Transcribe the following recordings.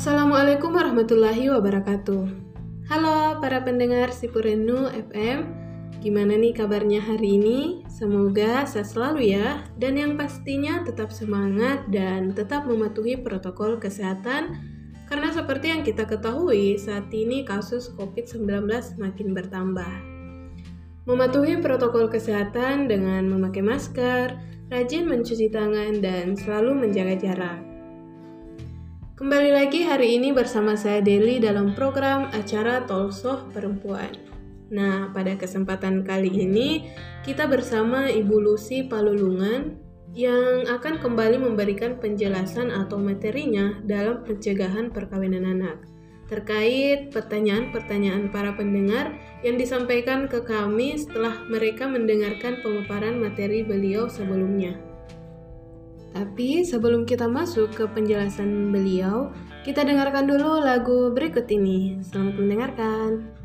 Assalamualaikum warahmatullahi wabarakatuh. Halo para pendengar Sipurenu FM. Gimana nih kabarnya hari ini? Semoga sehat selalu ya dan yang pastinya tetap semangat dan tetap mematuhi protokol kesehatan karena seperti yang kita ketahui saat ini kasus COVID-19 makin bertambah. Mematuhi protokol kesehatan dengan memakai masker, rajin mencuci tangan dan selalu menjaga jarak. Kembali lagi hari ini bersama saya Deli dalam program acara Tolsoh Perempuan. Nah, pada kesempatan kali ini kita bersama Ibu Lucy Palulungan yang akan kembali memberikan penjelasan atau materinya dalam pencegahan perkawinan anak terkait pertanyaan-pertanyaan para pendengar yang disampaikan ke kami setelah mereka mendengarkan pemaparan materi beliau sebelumnya. Tapi sebelum kita masuk ke penjelasan beliau, kita dengarkan dulu lagu berikut ini. Selamat mendengarkan.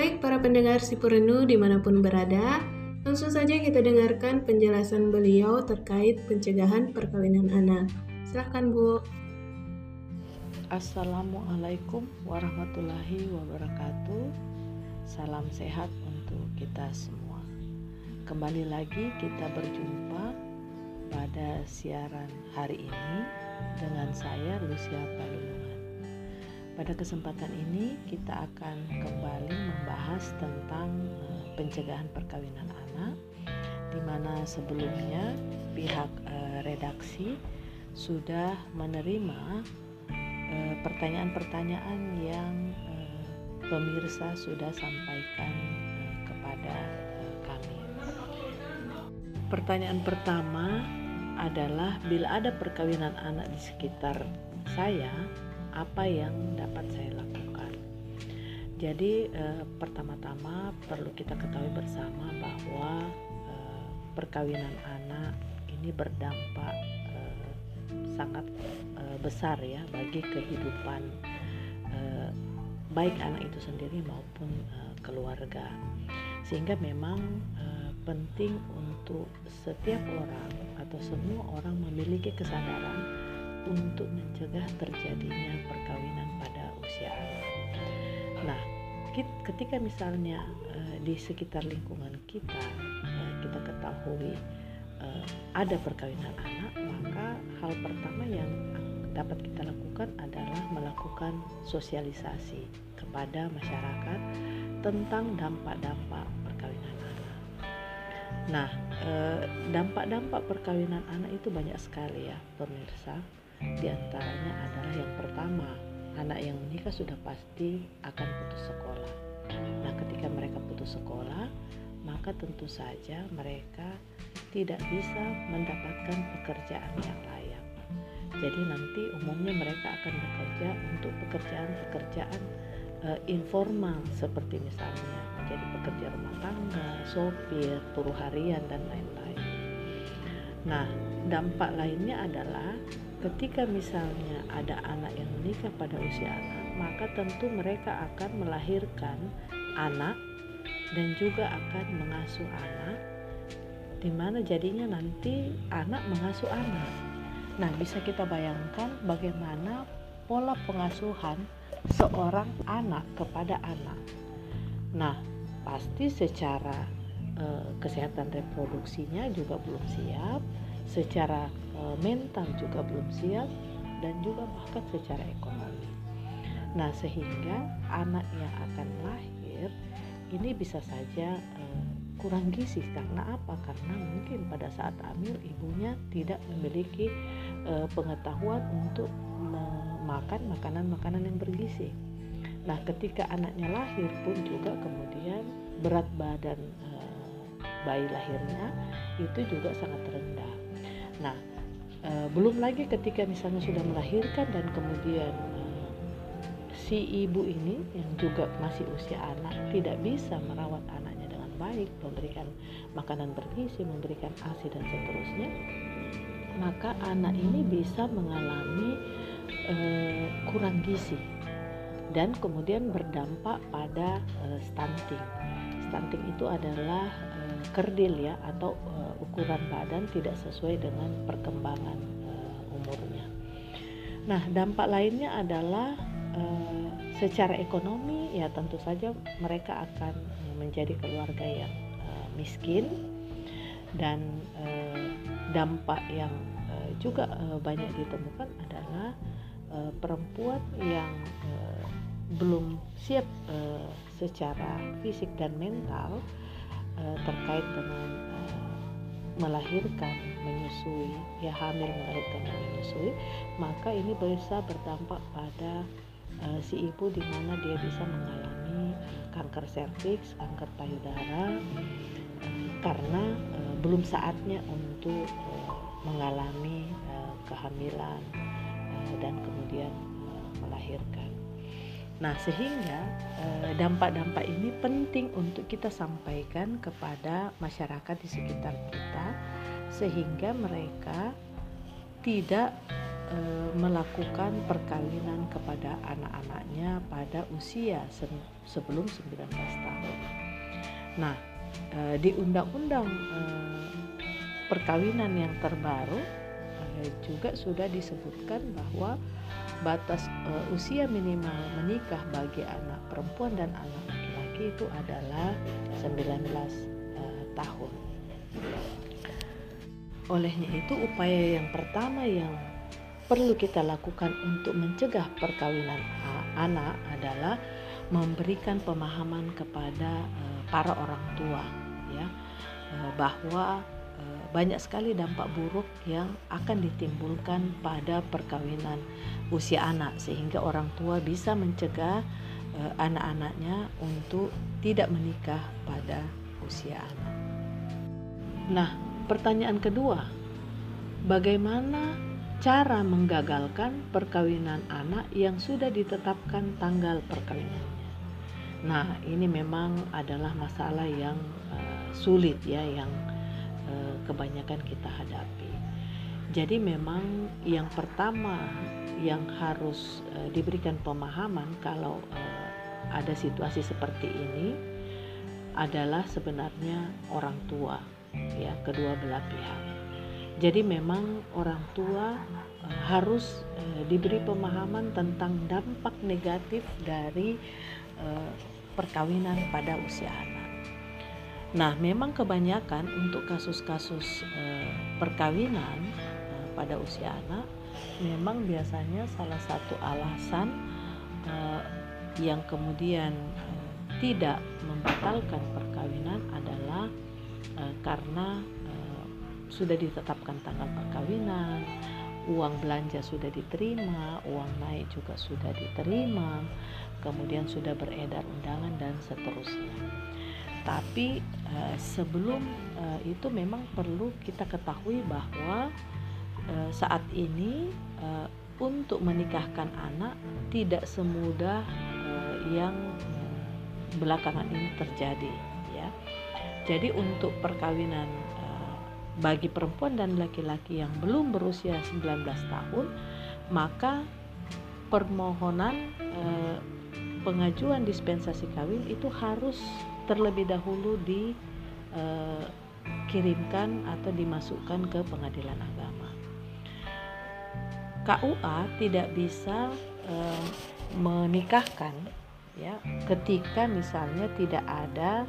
Baik para pendengar Sipurenu di mana pun berada, langsung saja kita dengarkan penjelasan beliau terkait pencegahan perkawinan anak. Silahkan Bu. Assalamualaikum warahmatullahi wabarakatuh. Salam sehat untuk kita semua. Kembali lagi kita berjumpa pada siaran hari ini dengan saya Lucia Palungan. Pada kesempatan ini kita akan kembali membahas tentang eh, pencegahan perkawinan anak di mana sebelumnya pihak eh, redaksi sudah menerima eh, pertanyaan-pertanyaan yang pemirsa sudah sampaikan kepada kami. Pertanyaan pertama adalah bila ada perkawinan anak di sekitar saya, apa yang dapat saya lakukan? Jadi eh, pertama-tama perlu kita ketahui bersama bahwa eh, perkawinan anak ini berdampak eh, sangat eh, besar ya bagi kehidupan eh, baik anak itu sendiri maupun uh, keluarga. Sehingga memang uh, penting untuk setiap orang atau semua orang memiliki kesadaran untuk mencegah terjadinya perkawinan pada usia anak. Nah, ketika misalnya uh, di sekitar lingkungan kita uh, kita ketahui uh, ada perkawinan anak, maka hal pertama yang dapat kita lakukan adalah melakukan sosialisasi kepada masyarakat tentang dampak-dampak perkawinan anak. Nah, eh, dampak-dampak perkawinan anak itu banyak sekali ya, pemirsa. Di antaranya adalah yang pertama, anak yang menikah sudah pasti akan putus sekolah. Nah, ketika mereka putus sekolah, maka tentu saja mereka tidak bisa mendapatkan pekerjaan yang layak. Jadi nanti umumnya mereka akan bekerja untuk pekerjaan-pekerjaan uh, informal seperti misalnya menjadi pekerja rumah tangga, sopir, buruh harian dan lain-lain. Nah, dampak lainnya adalah ketika misalnya ada anak yang menikah pada usia anak, maka tentu mereka akan melahirkan anak dan juga akan mengasuh anak di mana jadinya nanti anak mengasuh anak Nah, bisa kita bayangkan bagaimana pola pengasuhan seorang anak kepada anak. Nah, pasti secara e, kesehatan reproduksinya juga belum siap, secara e, mental juga belum siap, dan juga bahkan secara ekonomi. Nah, sehingga anak yang akan lahir ini bisa saja e, kurang gizi karena apa? Karena mungkin pada saat hamil ibunya tidak memiliki pengetahuan untuk memakan makanan-makanan yang bergizi. Nah, ketika anaknya lahir pun juga kemudian berat badan bayi lahirnya itu juga sangat rendah. Nah, e, belum lagi ketika misalnya sudah melahirkan dan kemudian e, si ibu ini yang juga masih usia anak tidak bisa merawat anak baik, memberikan makanan bergizi, memberikan ASI dan seterusnya, maka anak ini bisa mengalami eh, kurang gizi dan kemudian berdampak pada eh, stunting. Stunting itu adalah kerdil ya atau eh, ukuran badan tidak sesuai dengan perkembangan eh, umurnya. Nah, dampak lainnya adalah eh, secara ekonomi ya tentu saja mereka akan menjadi keluarga yang uh, miskin dan uh, dampak yang uh, juga uh, banyak ditemukan adalah uh, perempuan yang uh, belum siap uh, secara fisik dan mental uh, terkait dengan uh, melahirkan, menyusui, ya hamil melahirkan dan menyusui, maka ini bisa berdampak pada uh, si ibu di mana dia bisa mengalami kanker serviks, kanker payudara karena uh, belum saatnya untuk uh, mengalami uh, kehamilan uh, dan kemudian uh, melahirkan. Nah, sehingga dampak-dampak ini penting untuk kita sampaikan kepada masyarakat di sekitar kita sehingga mereka tidak eh, melakukan perkawinan kepada anak-anaknya pada usia se- sebelum 19 tahun. Nah, eh, di undang-undang eh, perkawinan yang terbaru eh, juga sudah disebutkan bahwa batas eh, usia minimal menikah bagi anak perempuan dan anak laki-laki itu adalah 19 eh, tahun. Olehnya itu upaya yang pertama yang perlu kita lakukan untuk mencegah perkawinan anak adalah memberikan pemahaman kepada eh, para orang tua ya eh, bahwa banyak sekali dampak buruk yang akan ditimbulkan pada perkawinan usia anak sehingga orang tua bisa mencegah eh, anak-anaknya untuk tidak menikah pada usia anak. Nah, pertanyaan kedua, bagaimana cara menggagalkan perkawinan anak yang sudah ditetapkan tanggal perkawinannya? Nah, ini memang adalah masalah yang eh, sulit ya yang eh, kebanyakan kita hadapi. Jadi memang yang pertama yang harus eh, diberikan pemahaman kalau eh, ada situasi seperti ini adalah sebenarnya orang tua ya kedua belah pihak. Jadi memang orang tua harus diberi pemahaman tentang dampak negatif dari perkawinan pada usia anak. Nah, memang kebanyakan untuk kasus-kasus eh, perkawinan eh, pada usia anak memang biasanya salah satu alasan eh, yang kemudian eh, tidak membatalkan perkawinan adalah eh, karena eh, sudah ditetapkan tanggal perkawinan, uang belanja sudah diterima, uang naik juga sudah diterima, kemudian sudah beredar undangan dan seterusnya. Tapi eh, sebelum eh, itu memang perlu kita ketahui bahwa eh, saat ini eh, untuk menikahkan anak tidak semudah eh, yang belakangan ini terjadi ya. Jadi untuk perkawinan bagi perempuan dan laki-laki yang belum berusia 19 tahun maka permohonan eh, pengajuan dispensasi kawin itu harus terlebih dahulu dikirimkan atau dimasukkan ke pengadilan agama. KUA tidak bisa eh, menikahkan ya ketika misalnya tidak ada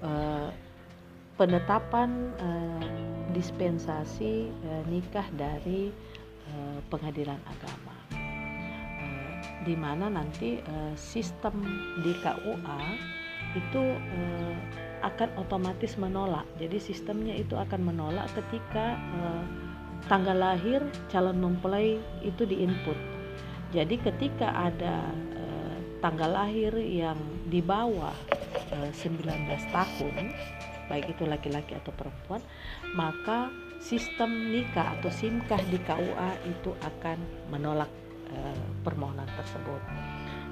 eh, penetapan eh, dispensasi eh, nikah dari eh, pengadilan agama Eh, di mana nanti eh, sistem di KUA itu eh, akan otomatis menolak jadi sistemnya itu akan menolak ketika eh, tanggal lahir calon mempelai itu diinput jadi ketika ada eh, tanggal lahir yang di bawah eh, 19 tahun baik itu laki-laki atau perempuan maka sistem nikah atau simkah di KUA itu akan menolak eh, permohonan tersebut.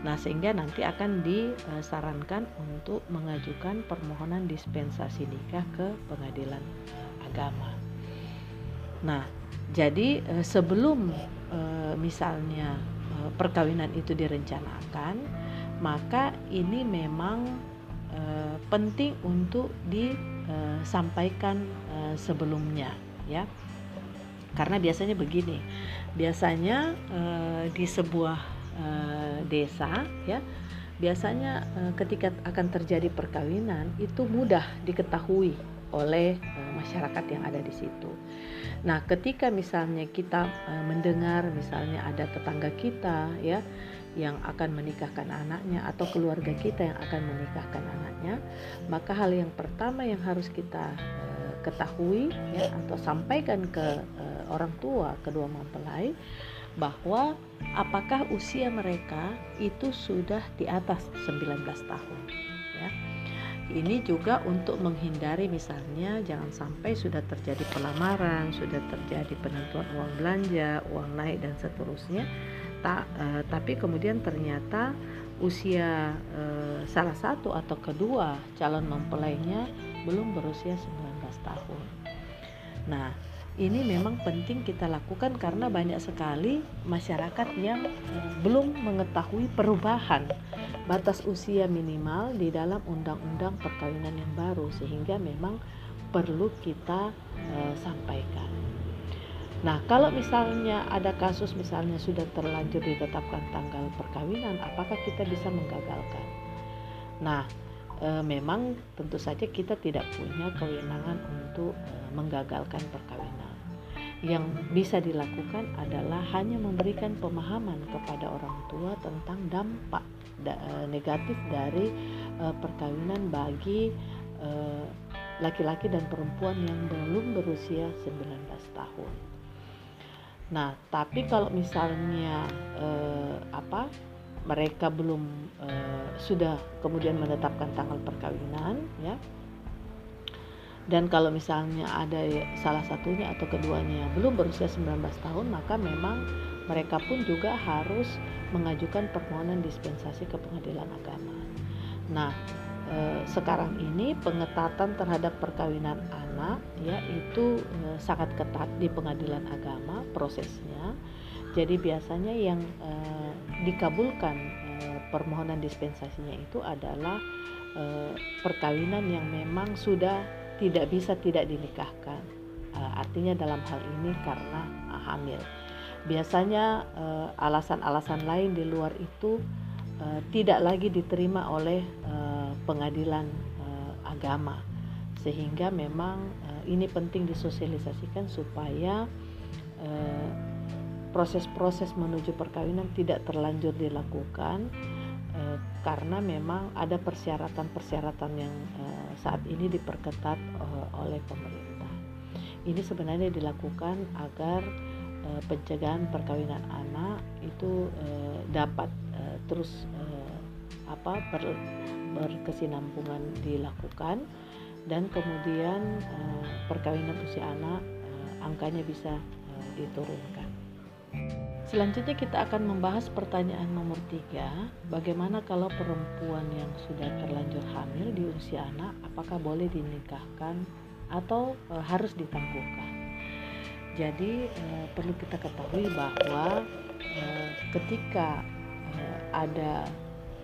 Nah, sehingga nanti akan disarankan untuk mengajukan permohonan dispensasi nikah ke pengadilan eh, agama. Nah, jadi eh, sebelum eh, misalnya eh, perkawinan itu direncanakan, maka ini memang eh, penting untuk disampaikan eh, sebelumnya, ya. Karena biasanya begini, biasanya eh, di sebuah eh, desa, ya, biasanya eh, ketika akan terjadi perkawinan itu mudah diketahui oleh eh, masyarakat yang ada di situ. Nah, ketika misalnya kita mendengar misalnya ada tetangga kita ya yang akan menikahkan anaknya atau keluarga kita yang akan menikahkan anaknya, maka hal yang pertama yang harus kita ketahui ya atau sampaikan ke orang tua kedua mempelai bahwa apakah usia mereka itu sudah di atas 19 tahun ya. Ini juga untuk menghindari misalnya jangan sampai sudah terjadi pelamaran, sudah terjadi penentuan uang belanja, uang naik dan seterusnya. Ta, eh, tapi kemudian ternyata usia eh, salah satu atau kedua calon mempelainya belum berusia 19 tahun. Nah, ini memang penting kita lakukan karena banyak sekali masyarakat yang eh, belum mengetahui perubahan batas usia minimal di dalam undang-undang perkawinan yang baru sehingga memang perlu kita eh, sampaikan. Nah, kalau misalnya ada kasus misalnya sudah terlanjur ditetapkan tanggal perkawinan, apakah kita bisa menggagalkan? Nah, e, memang tentu saja kita tidak punya kewenangan untuk e, menggagalkan perkawinan. Yang bisa dilakukan adalah hanya memberikan pemahaman kepada orang tua tentang dampak da, e, negatif dari e, perkawinan bagi laki-laki dan perempuan yang belum berusia 19 tahun. Nah, tapi kalau misalnya eh, apa mereka belum eh, sudah kemudian menetapkan tanggal perkawinan, ya. Dan kalau misalnya ada salah satunya atau keduanya yang belum berusia 19 tahun, maka memang mereka pun juga harus mengajukan permohonan dispensasi ke pengadilan agama. Nah, eh, sekarang ini pengetatan terhadap perkawinan anak ya itu eh, sangat ketat di pengadilan agama prosesnya. Jadi biasanya yang eh, dikabulkan permohonan dispensasinya itu adalah perkawinan yang memang sudah tidak bisa tidak dinikahkan. Eh, artinya dalam hal ini karena eh, hamil. Biasanya eh, alasan-alasan lain di luar itu tidak lagi diterima oleh pengadilan agama sehingga memang ini penting disosialisasikan supaya proses-proses menuju perkawinan tidak terlanjur dilakukan karena memang ada persyaratan-persyaratan yang uh, saat ini diperketat uh, oleh pemerintah. Ini sebenarnya dilakukan agar pencegahan perkawinan anak itu dapat terus apa ber, berkesinambungan dilakukan dan kemudian perkawinan usia anak angkanya bisa diturunkan. Selanjutnya kita akan membahas pertanyaan nomor tiga, bagaimana kalau perempuan yang sudah terlanjur hamil di usia anak, apakah boleh dinikahkan atau e, harus ditangguhkan? Jadi e, perlu kita ketahui bahwa e, ketika uh, ada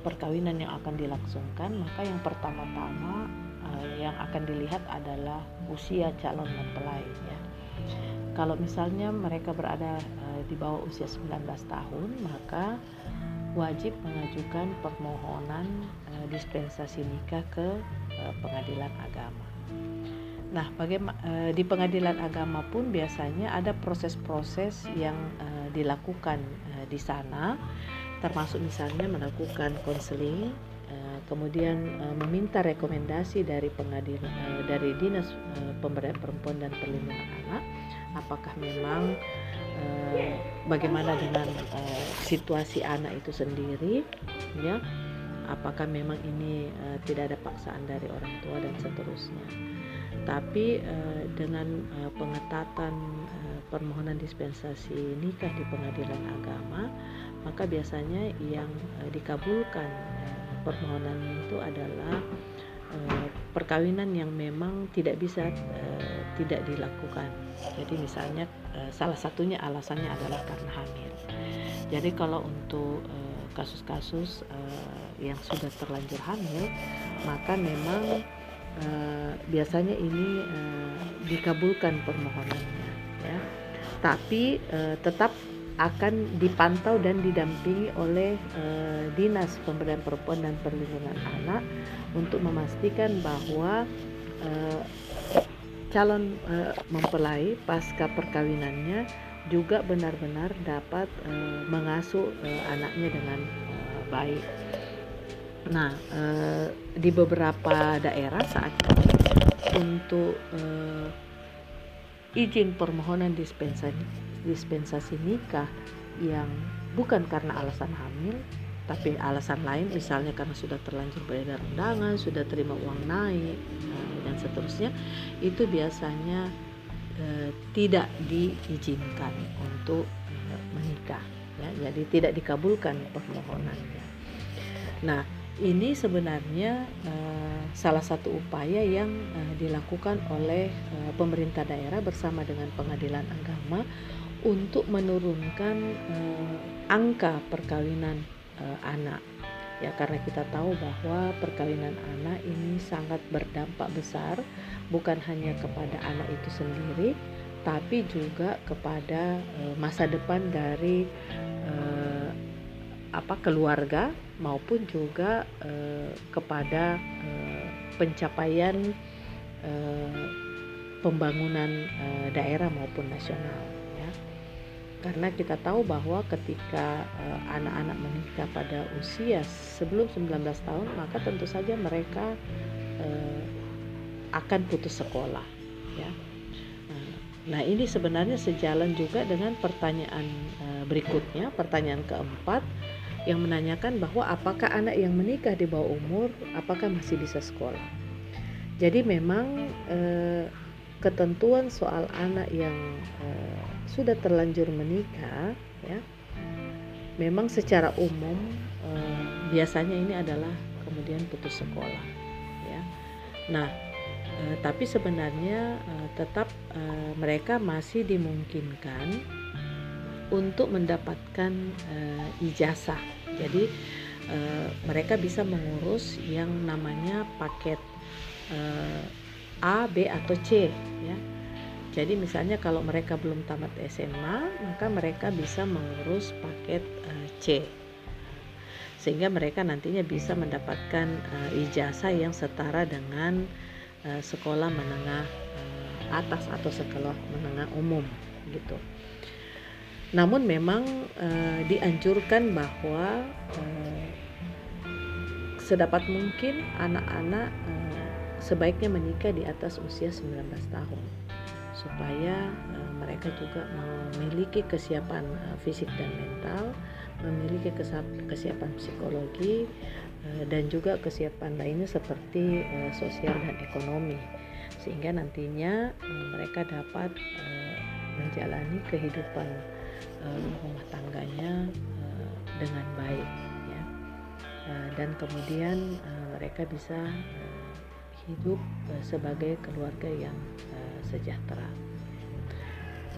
perkawinan yang akan dilangsungkan, maka yang pertama-tama uh, yang akan dilihat adalah usia calon mempelai ya. Kalau misalnya mereka berada di bawah usia 19 tahun, maka wajib mengajukan permohonan uh, dispensasi nikah ke uh, pengadilan agama. Nah, bagaimana uh, di pengadilan agama pun biasanya ada proses-proses yang uh, dilakukan uh, di sana termasuk misalnya melakukan konseling eh, kemudian eh, meminta rekomendasi dari pengadilan eh, dari dinas pemberdayaan perempuan dan perlindungan anak apakah memang bagaimana dengan situasi anak itu sendiri ya? Apakah memang ini tidak ada paksaan dari orang tua dan seterusnya? Tapi dengan pengetatan permohonan dispensasi nikah di pengadilan agama maka biasanya yang uh, dikabulkan uh, permohonannya itu adalah uh, perkawinan yang memang tidak bisa uh, tidak dilakukan. Jadi misalnya uh, salah satunya alasannya adalah karena hamil. Jadi kalau untuk kasus-kasus uh, yang sudah terlanjur hamil, maka memang biasanya ini dikabulkan permohonannya, ya. Tapi tetap akan dipantau dan didampingi oleh uh, Dinas Pemberdayaan Perempuan dan Perlindungan Anak untuk memastikan bahwa uh, calon uh, mempelai pasca perkawinannya juga benar-benar dapat uh, mengasuh uh, anaknya dengan uh, baik. Nah, uh, di beberapa daerah saat ini untuk uh, izin permohonan dispensasi dispensasi nikah yang bukan karena alasan hamil tapi alasan lain misalnya karena sudah terlanjur beredar undangan, sudah terima uang naik eh, dan seterusnya itu biasanya eh, tidak diizinkan untuk eh, menikah ya jadi tidak dikabulkan permohonannya. Nah, ini sebenarnya eh, salah satu upaya yang eh, dilakukan oleh eh, pemerintah daerah bersama dengan pengadilan agama untuk menurunkan eh, angka perkawinan eh, anak. Ya karena kita tahu bahwa perkawinan anak ini sangat berdampak besar bukan hanya kepada anak itu sendiri tapi juga kepada eh, masa depan dari eh, apa keluarga maupun juga eh, kepada pencapaian pembangunan daerah maupun nasional karena kita tahu bahwa ketika eh, anak-anak menikah pada usia sebelum 19 tahun maka tentu saja mereka eh, akan putus sekolah ya Nah, ini sebenarnya sejalan juga dengan pertanyaan eh, berikutnya, pertanyaan keempat yang menanyakan bahwa apakah anak yang menikah di bawah umur apakah masih bisa sekolah. Jadi memang eh, ketentuan soal anak yang eh, sudah terlanjur menikah ya memang secara umum eh, biasanya ini adalah kemudian putus sekolah ya. Nah, eh, tapi sebenarnya eh, tetap eh, mereka masih dimungkinkan untuk mendapatkan eh, ijazah. Jadi eh, mereka bisa mengurus yang namanya paket eh, A, B atau C ya. Jadi misalnya kalau mereka belum tamat SMA, maka mereka bisa mengurus paket eh, C. Sehingga mereka nantinya bisa mendapatkan eh, ijazah yang setara dengan eh, sekolah menengah eh, atas atau sekolah menengah umum gitu. Namun memang eh, dianjurkan bahwa eh, sedapat mungkin anak-anak eh, sebaiknya menikah di atas usia 19 tahun supaya eh, mereka juga memiliki kesiapan eh, fisik dan mental, memiliki kesiapan psikologi eh, dan juga kesiapan lainnya seperti eh, sosial dan ekonomi. Sehingga nantinya eh, mereka dapat eh, menjalani kehidupan eh, rumah tangganya eh, dengan baik ya. Eh, dan kemudian eh, mereka bisa eh, hidup eh, sebagai keluarga yang eh, sejahtera.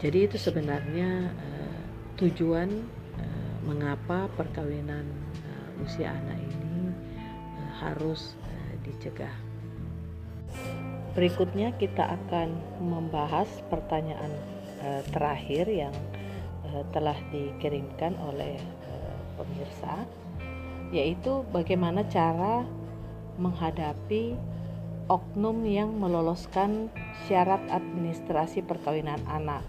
Jadi itu sebenarnya eh, tujuan eh, mengapa perkawinan eh, usia anak ini eh, harus eh, dicegah. Berikutnya kita akan membahas pertanyaan eh, terakhir yang eh, telah dikirimkan oleh eh, pemirsa yaitu bagaimana cara menghadapi oknum yang meloloskan syarat administrasi perkawinan anak,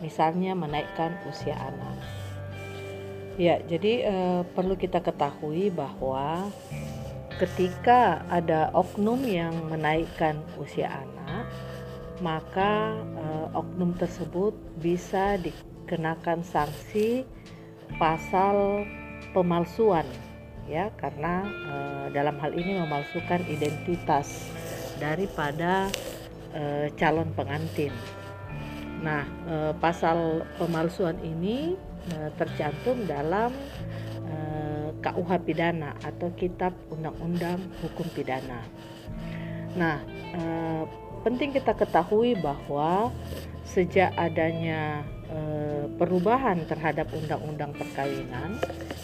misalnya menaikkan usia anak. Ya, jadi eh, perlu kita ketahui bahwa ketika ada oknum yang menaikkan usia anak, maka eh, oknum tersebut bisa dikenakan sanksi pasal pemalsuan ya karena eh, dalam hal ini memalsukan identitas daripada eh, calon pengantin. Nah, eh, pasal pemalsuan ini eh, tercantum dalam eh, KUH pidana atau Kitab Undang-Undang Hukum Pidana. Nah, eh, penting kita ketahui bahwa sejak adanya eh, perubahan terhadap undang-undang perkawinan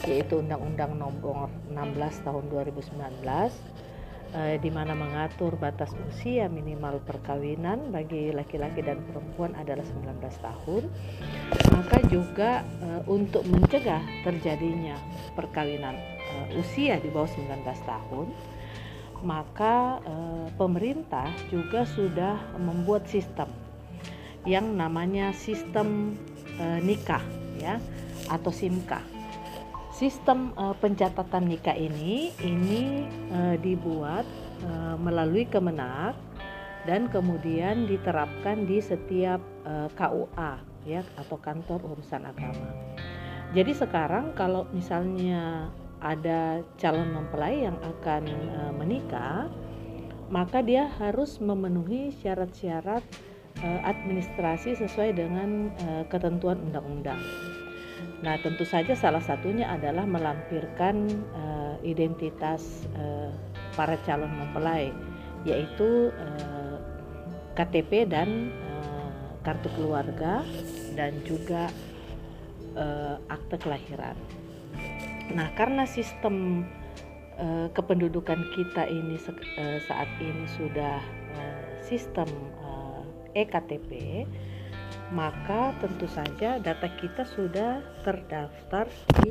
yaitu Undang-Undang Nomor 16 Tahun 2019 eh, di mana mengatur batas usia minimal perkawinan bagi laki-laki dan perempuan adalah 19 tahun maka juga eh, untuk mencegah terjadinya perkawinan eh, usia di bawah 19 tahun maka eh, pemerintah juga sudah membuat sistem yang namanya sistem eh, nikah ya atau SIMKA. Sistem eh, pencatatan nikah ini ini eh, dibuat eh, melalui Kemenak dan kemudian diterapkan di setiap eh, KUA ya atau kantor urusan agama. Jadi sekarang kalau misalnya ada calon mempelai yang akan eh, menikah, maka dia harus memenuhi syarat-syarat administrasi sesuai dengan ketentuan undang-undang. Nah, tentu saja salah satunya adalah melampirkan eh, identitas eh, para calon mempelai yaitu eh, KTP dan eh, kartu keluarga dan juga eh, akte kelahiran. Nah, karena sistem eh, kependudukan kita ini eh, saat ini sudah eh, sistem eh, eKTP, maka tentu saja data kita sudah terdaftar di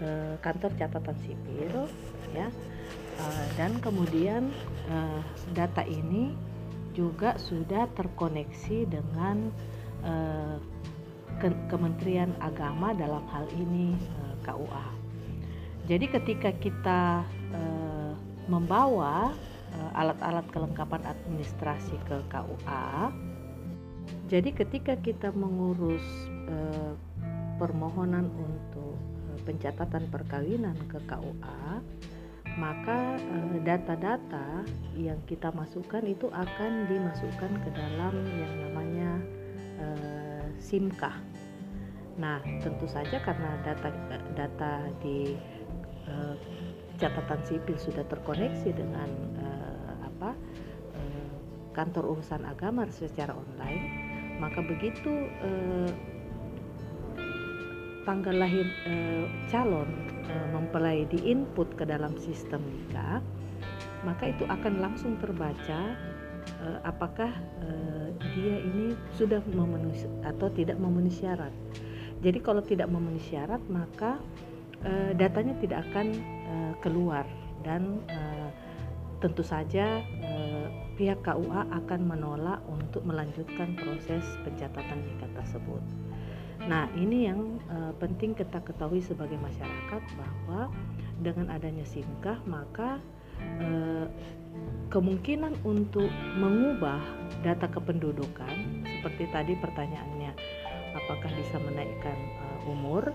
eh, kantor catatan sipil, ya. Eh, dan kemudian eh, data ini juga sudah terkoneksi dengan eh, Ke- Kementerian Agama dalam hal ini eh, KUA. Jadi ketika kita eh, membawa alat-alat kelengkapan administrasi ke KUA, jadi ketika kita mengurus eh, permohonan untuk eh, pencatatan perkawinan ke KUA, maka eh, data-data yang kita masukkan itu akan dimasukkan ke dalam yang namanya eh, SIMKah. Nah, tentu saja karena data data di eh, catatan sipil sudah terkoneksi dengan eh, apa eh, kantor urusan agama secara online, maka begitu eh, tanggal lahir eh, calon eh, mempelai diinput ke dalam sistem nikah, maka itu akan langsung terbaca eh, apakah eh, dia ini sudah memenuhi atau tidak memenuhi syarat. Jadi kalau tidak memenuhi syarat maka eh, datanya tidak akan eh, keluar dan eh, tentu saja pihak KUA akan menolak untuk melanjutkan proses pencatatan nikah tersebut. Nah, ini yang eh, penting kita ketahui sebagai masyarakat bahwa dengan adanya SIMKah maka eh, kemungkinan untuk mengubah data kependudukan seperti tadi pertanyaannya apakah bisa menaikkan eh, umur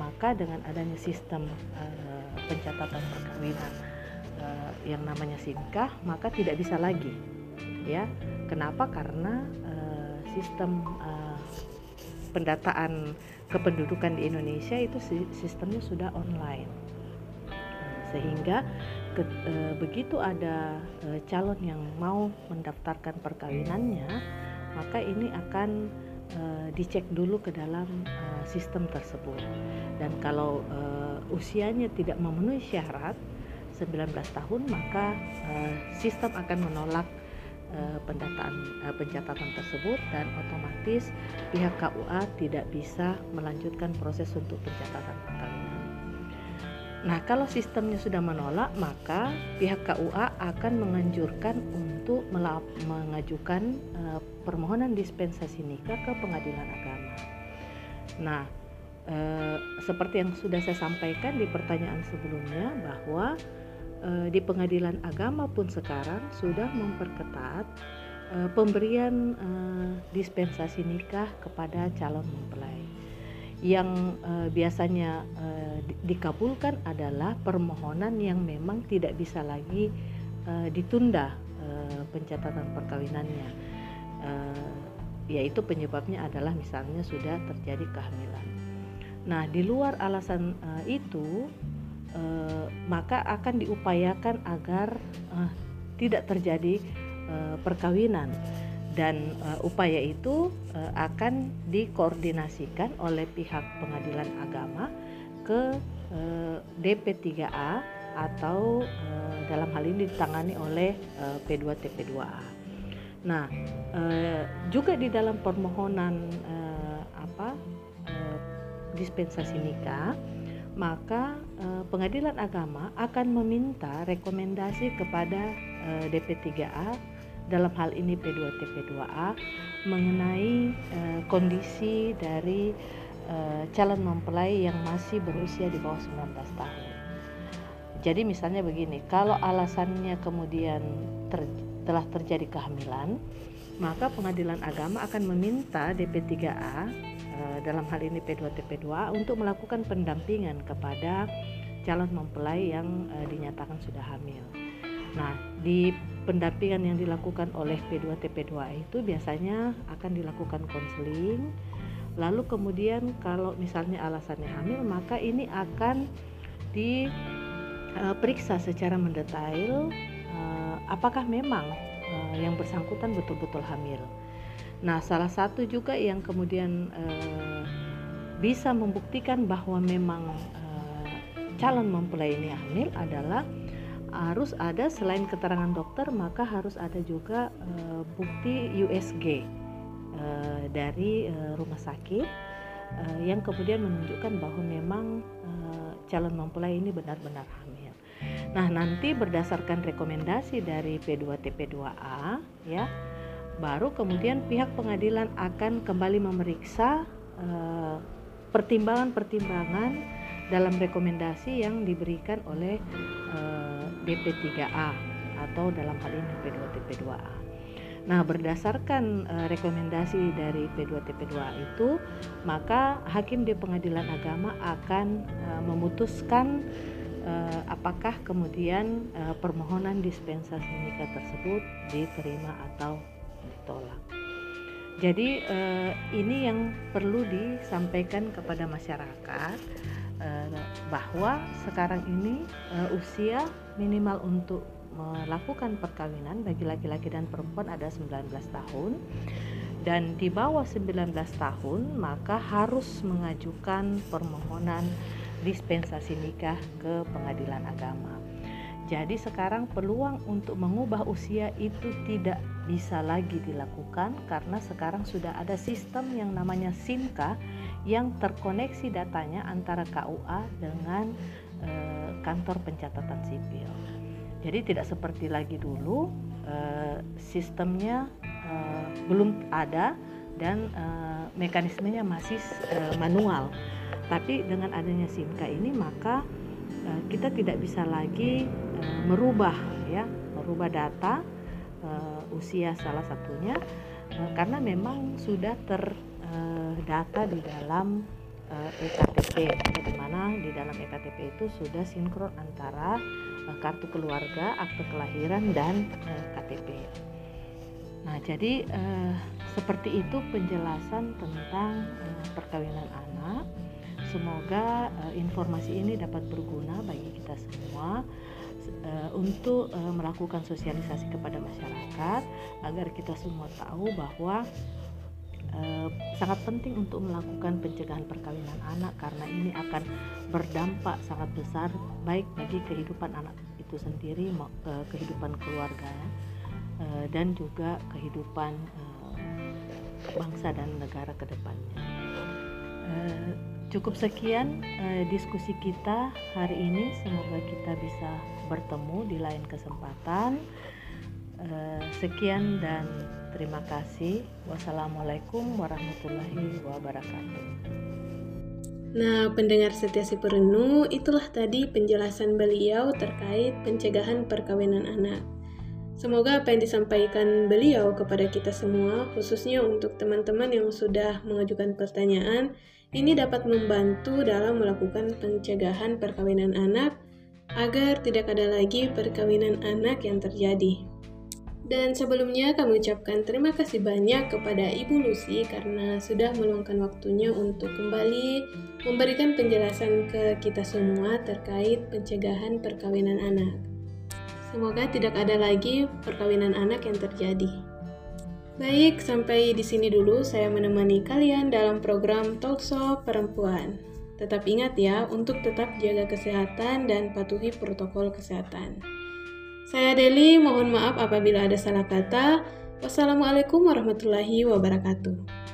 maka dengan adanya sistem pencatatan perkawinan eh, yang namanya SIMKah maka tidak bisa lagi. Ya kenapa? Karena eh, sistem eh, pendataan kependudukan di Indonesia itu si- sistemnya sudah online. Sehingga ke- eh, begitu ada eh, calon yang mau mendaftarkan perkawinannya maka ini akan eh, dicek dulu ke dalam eh, sistem tersebut. Dan kalau eh, usianya tidak memenuhi syarat 19 tahun maka eh, sistem akan menolak eh, pendataan eh, pencatatan tersebut dan otomatis pihak KUA tidak bisa melanjutkan proses untuk pencatatan perkawinan. Nah, kalau sistemnya sudah menolak, maka pihak KUA akan menganjurkan untuk mengajukan permohonan dispensasi nikah ke pengadilan agama. Nah, seperti yang sudah saya sampaikan di pertanyaan sebelumnya bahwa eh, di pengadilan agama pun sekarang sudah memperketat eh, pemberian eh, dispensasi nikah kepada calon mempelai. Yang biasanya di- dikabulkan adalah permohonan yang memang tidak bisa lagi ditunda pencatatan perkawinannya. Yaitu penyebabnya adalah misalnya sudah terjadi kehamilan. Nah, di luar alasan itu eh, maka akan diupayakan agar eh, tidak terjadi eh, perkawinan dan eh, upaya itu eh, akan dikoordinasikan oleh pihak pengadilan agama ke eh, DP3A atau eh, dalam hal ini ditangani oleh eh, P2TP2A. Nah, eh, juga di dalam permohonan eh, apa eh, dispensasi nikah maka pengadilan agama akan meminta rekomendasi kepada eh, DP3A dalam hal ini P2TP2A mengenai eh, kondisi dari eh, calon mempelai yang masih berusia di bawah 19 tahun. Jadi misalnya begini, kalau alasannya kemudian ter- telah terjadi kehamilan, maka pengadilan agama akan meminta DP3A eh, dalam hal ini P2TP2A untuk melakukan pendampingan kepada calon mempelai yang eh, dinyatakan sudah hamil. Nah, di pendampingan yang dilakukan oleh P2TP2A itu biasanya akan dilakukan konseling. Lalu kemudian kalau misalnya alasannya hamil, maka ini akan eh, periksa secara mendetail eh, apakah memang eh, yang bersangkutan betul-betul hamil. Nah, salah satu juga yang kemudian eh, bisa membuktikan bahwa memang eh, calon mempelai ini hamil adalah harus ada selain keterangan dokter maka harus ada juga eh, bukti USG dari rumah sakit yang kemudian menunjukkan bahwa memang calon mempelai ini benar-benar hamil. Nah, nanti berdasarkan rekomendasi dari P2TP2A ya, baru kemudian pihak pengadilan akan kembali memeriksa eh, pertimbangan-pertimbangan dalam rekomendasi yang diberikan oleh eh, DP3A atau dalam hal ini P2TP2A. Nah, berdasarkan eh, rekomendasi dari P2TP2A itu, maka hakim di pengadilan agama akan memutuskan apakah kemudian permohonan dispensasi nikah tersebut diterima atau ditolak. Jadi eh, ini yang perlu disampaikan kepada masyarakat eh, bahwa sekarang ini eh, usia minimal untuk melakukan perkawinan bagi laki-laki dan perempuan ada 19 tahun dan di bawah 19 tahun maka harus mengajukan permohonan dispensasi nikah ke pengadilan agama. Jadi sekarang peluang untuk mengubah usia itu tidak bisa lagi dilakukan karena sekarang sudah ada sistem yang namanya SIMKA yang terkoneksi datanya antara KUA dengan eh, kantor pencatatan sipil. Jadi tidak seperti lagi dulu eh, sistemnya eh, belum ada dan eh, mekanismenya masih eh, manual. Tapi dengan adanya SIMKA ini maka eh, kita tidak bisa lagi eh, merubah ya, merubah data eh, usia salah satunya eh, karena memang sudah terdata di dalam eh, EKTP di mana di dalam EKTP itu sudah sinkron antara eh, kartu keluarga, akte kelahiran dan eh, KTP. Nah, jadi eh, seperti itu penjelasan tentang eh, perkawinan anak. Semoga eh, informasi ini dapat berguna bagi kita semua eh, untuk eh, melakukan sosialisasi kepada masyarakat agar kita semua tahu bahwa eh, sangat penting untuk melakukan pencegahan perkawinan anak karena ini akan berdampak sangat besar baik bagi kehidupan anak itu sendiri eh, kehidupan keluarga eh, dan juga kehidupan eh, bangsa dan negara ke depannya. Eh, Cukup sekian eh, diskusi kita hari ini. Semoga kita bisa bertemu di lain kesempatan. Eh, sekian dan terima kasih. Wassalamualaikum warahmatullahi wabarakatuh. Nah, pendengar setia si Perenu, itulah tadi penjelasan beliau terkait pencegahan perkawinan anak. Semoga apa yang disampaikan beliau kepada kita semua, khususnya untuk teman-teman yang sudah mengajukan pertanyaan, ini dapat membantu dalam melakukan pencegahan perkawinan anak agar tidak ada lagi perkawinan anak yang terjadi. Dan sebelumnya kami ucapkan terima kasih banyak kepada Ibu Lucy karena sudah meluangkan waktunya untuk kembali memberikan penjelasan ke kita semua terkait pencegahan perkawinan anak. Semoga tidak ada lagi perkawinan anak yang terjadi. Baik, sampai di sini dulu saya menemani kalian dalam program Talkshow Perempuan. Tetap ingat ya untuk tetap jaga kesehatan dan patuhi protokol kesehatan. Saya Deli, mohon maaf apabila ada salah kata. Wassalamualaikum warahmatullahi wabarakatuh.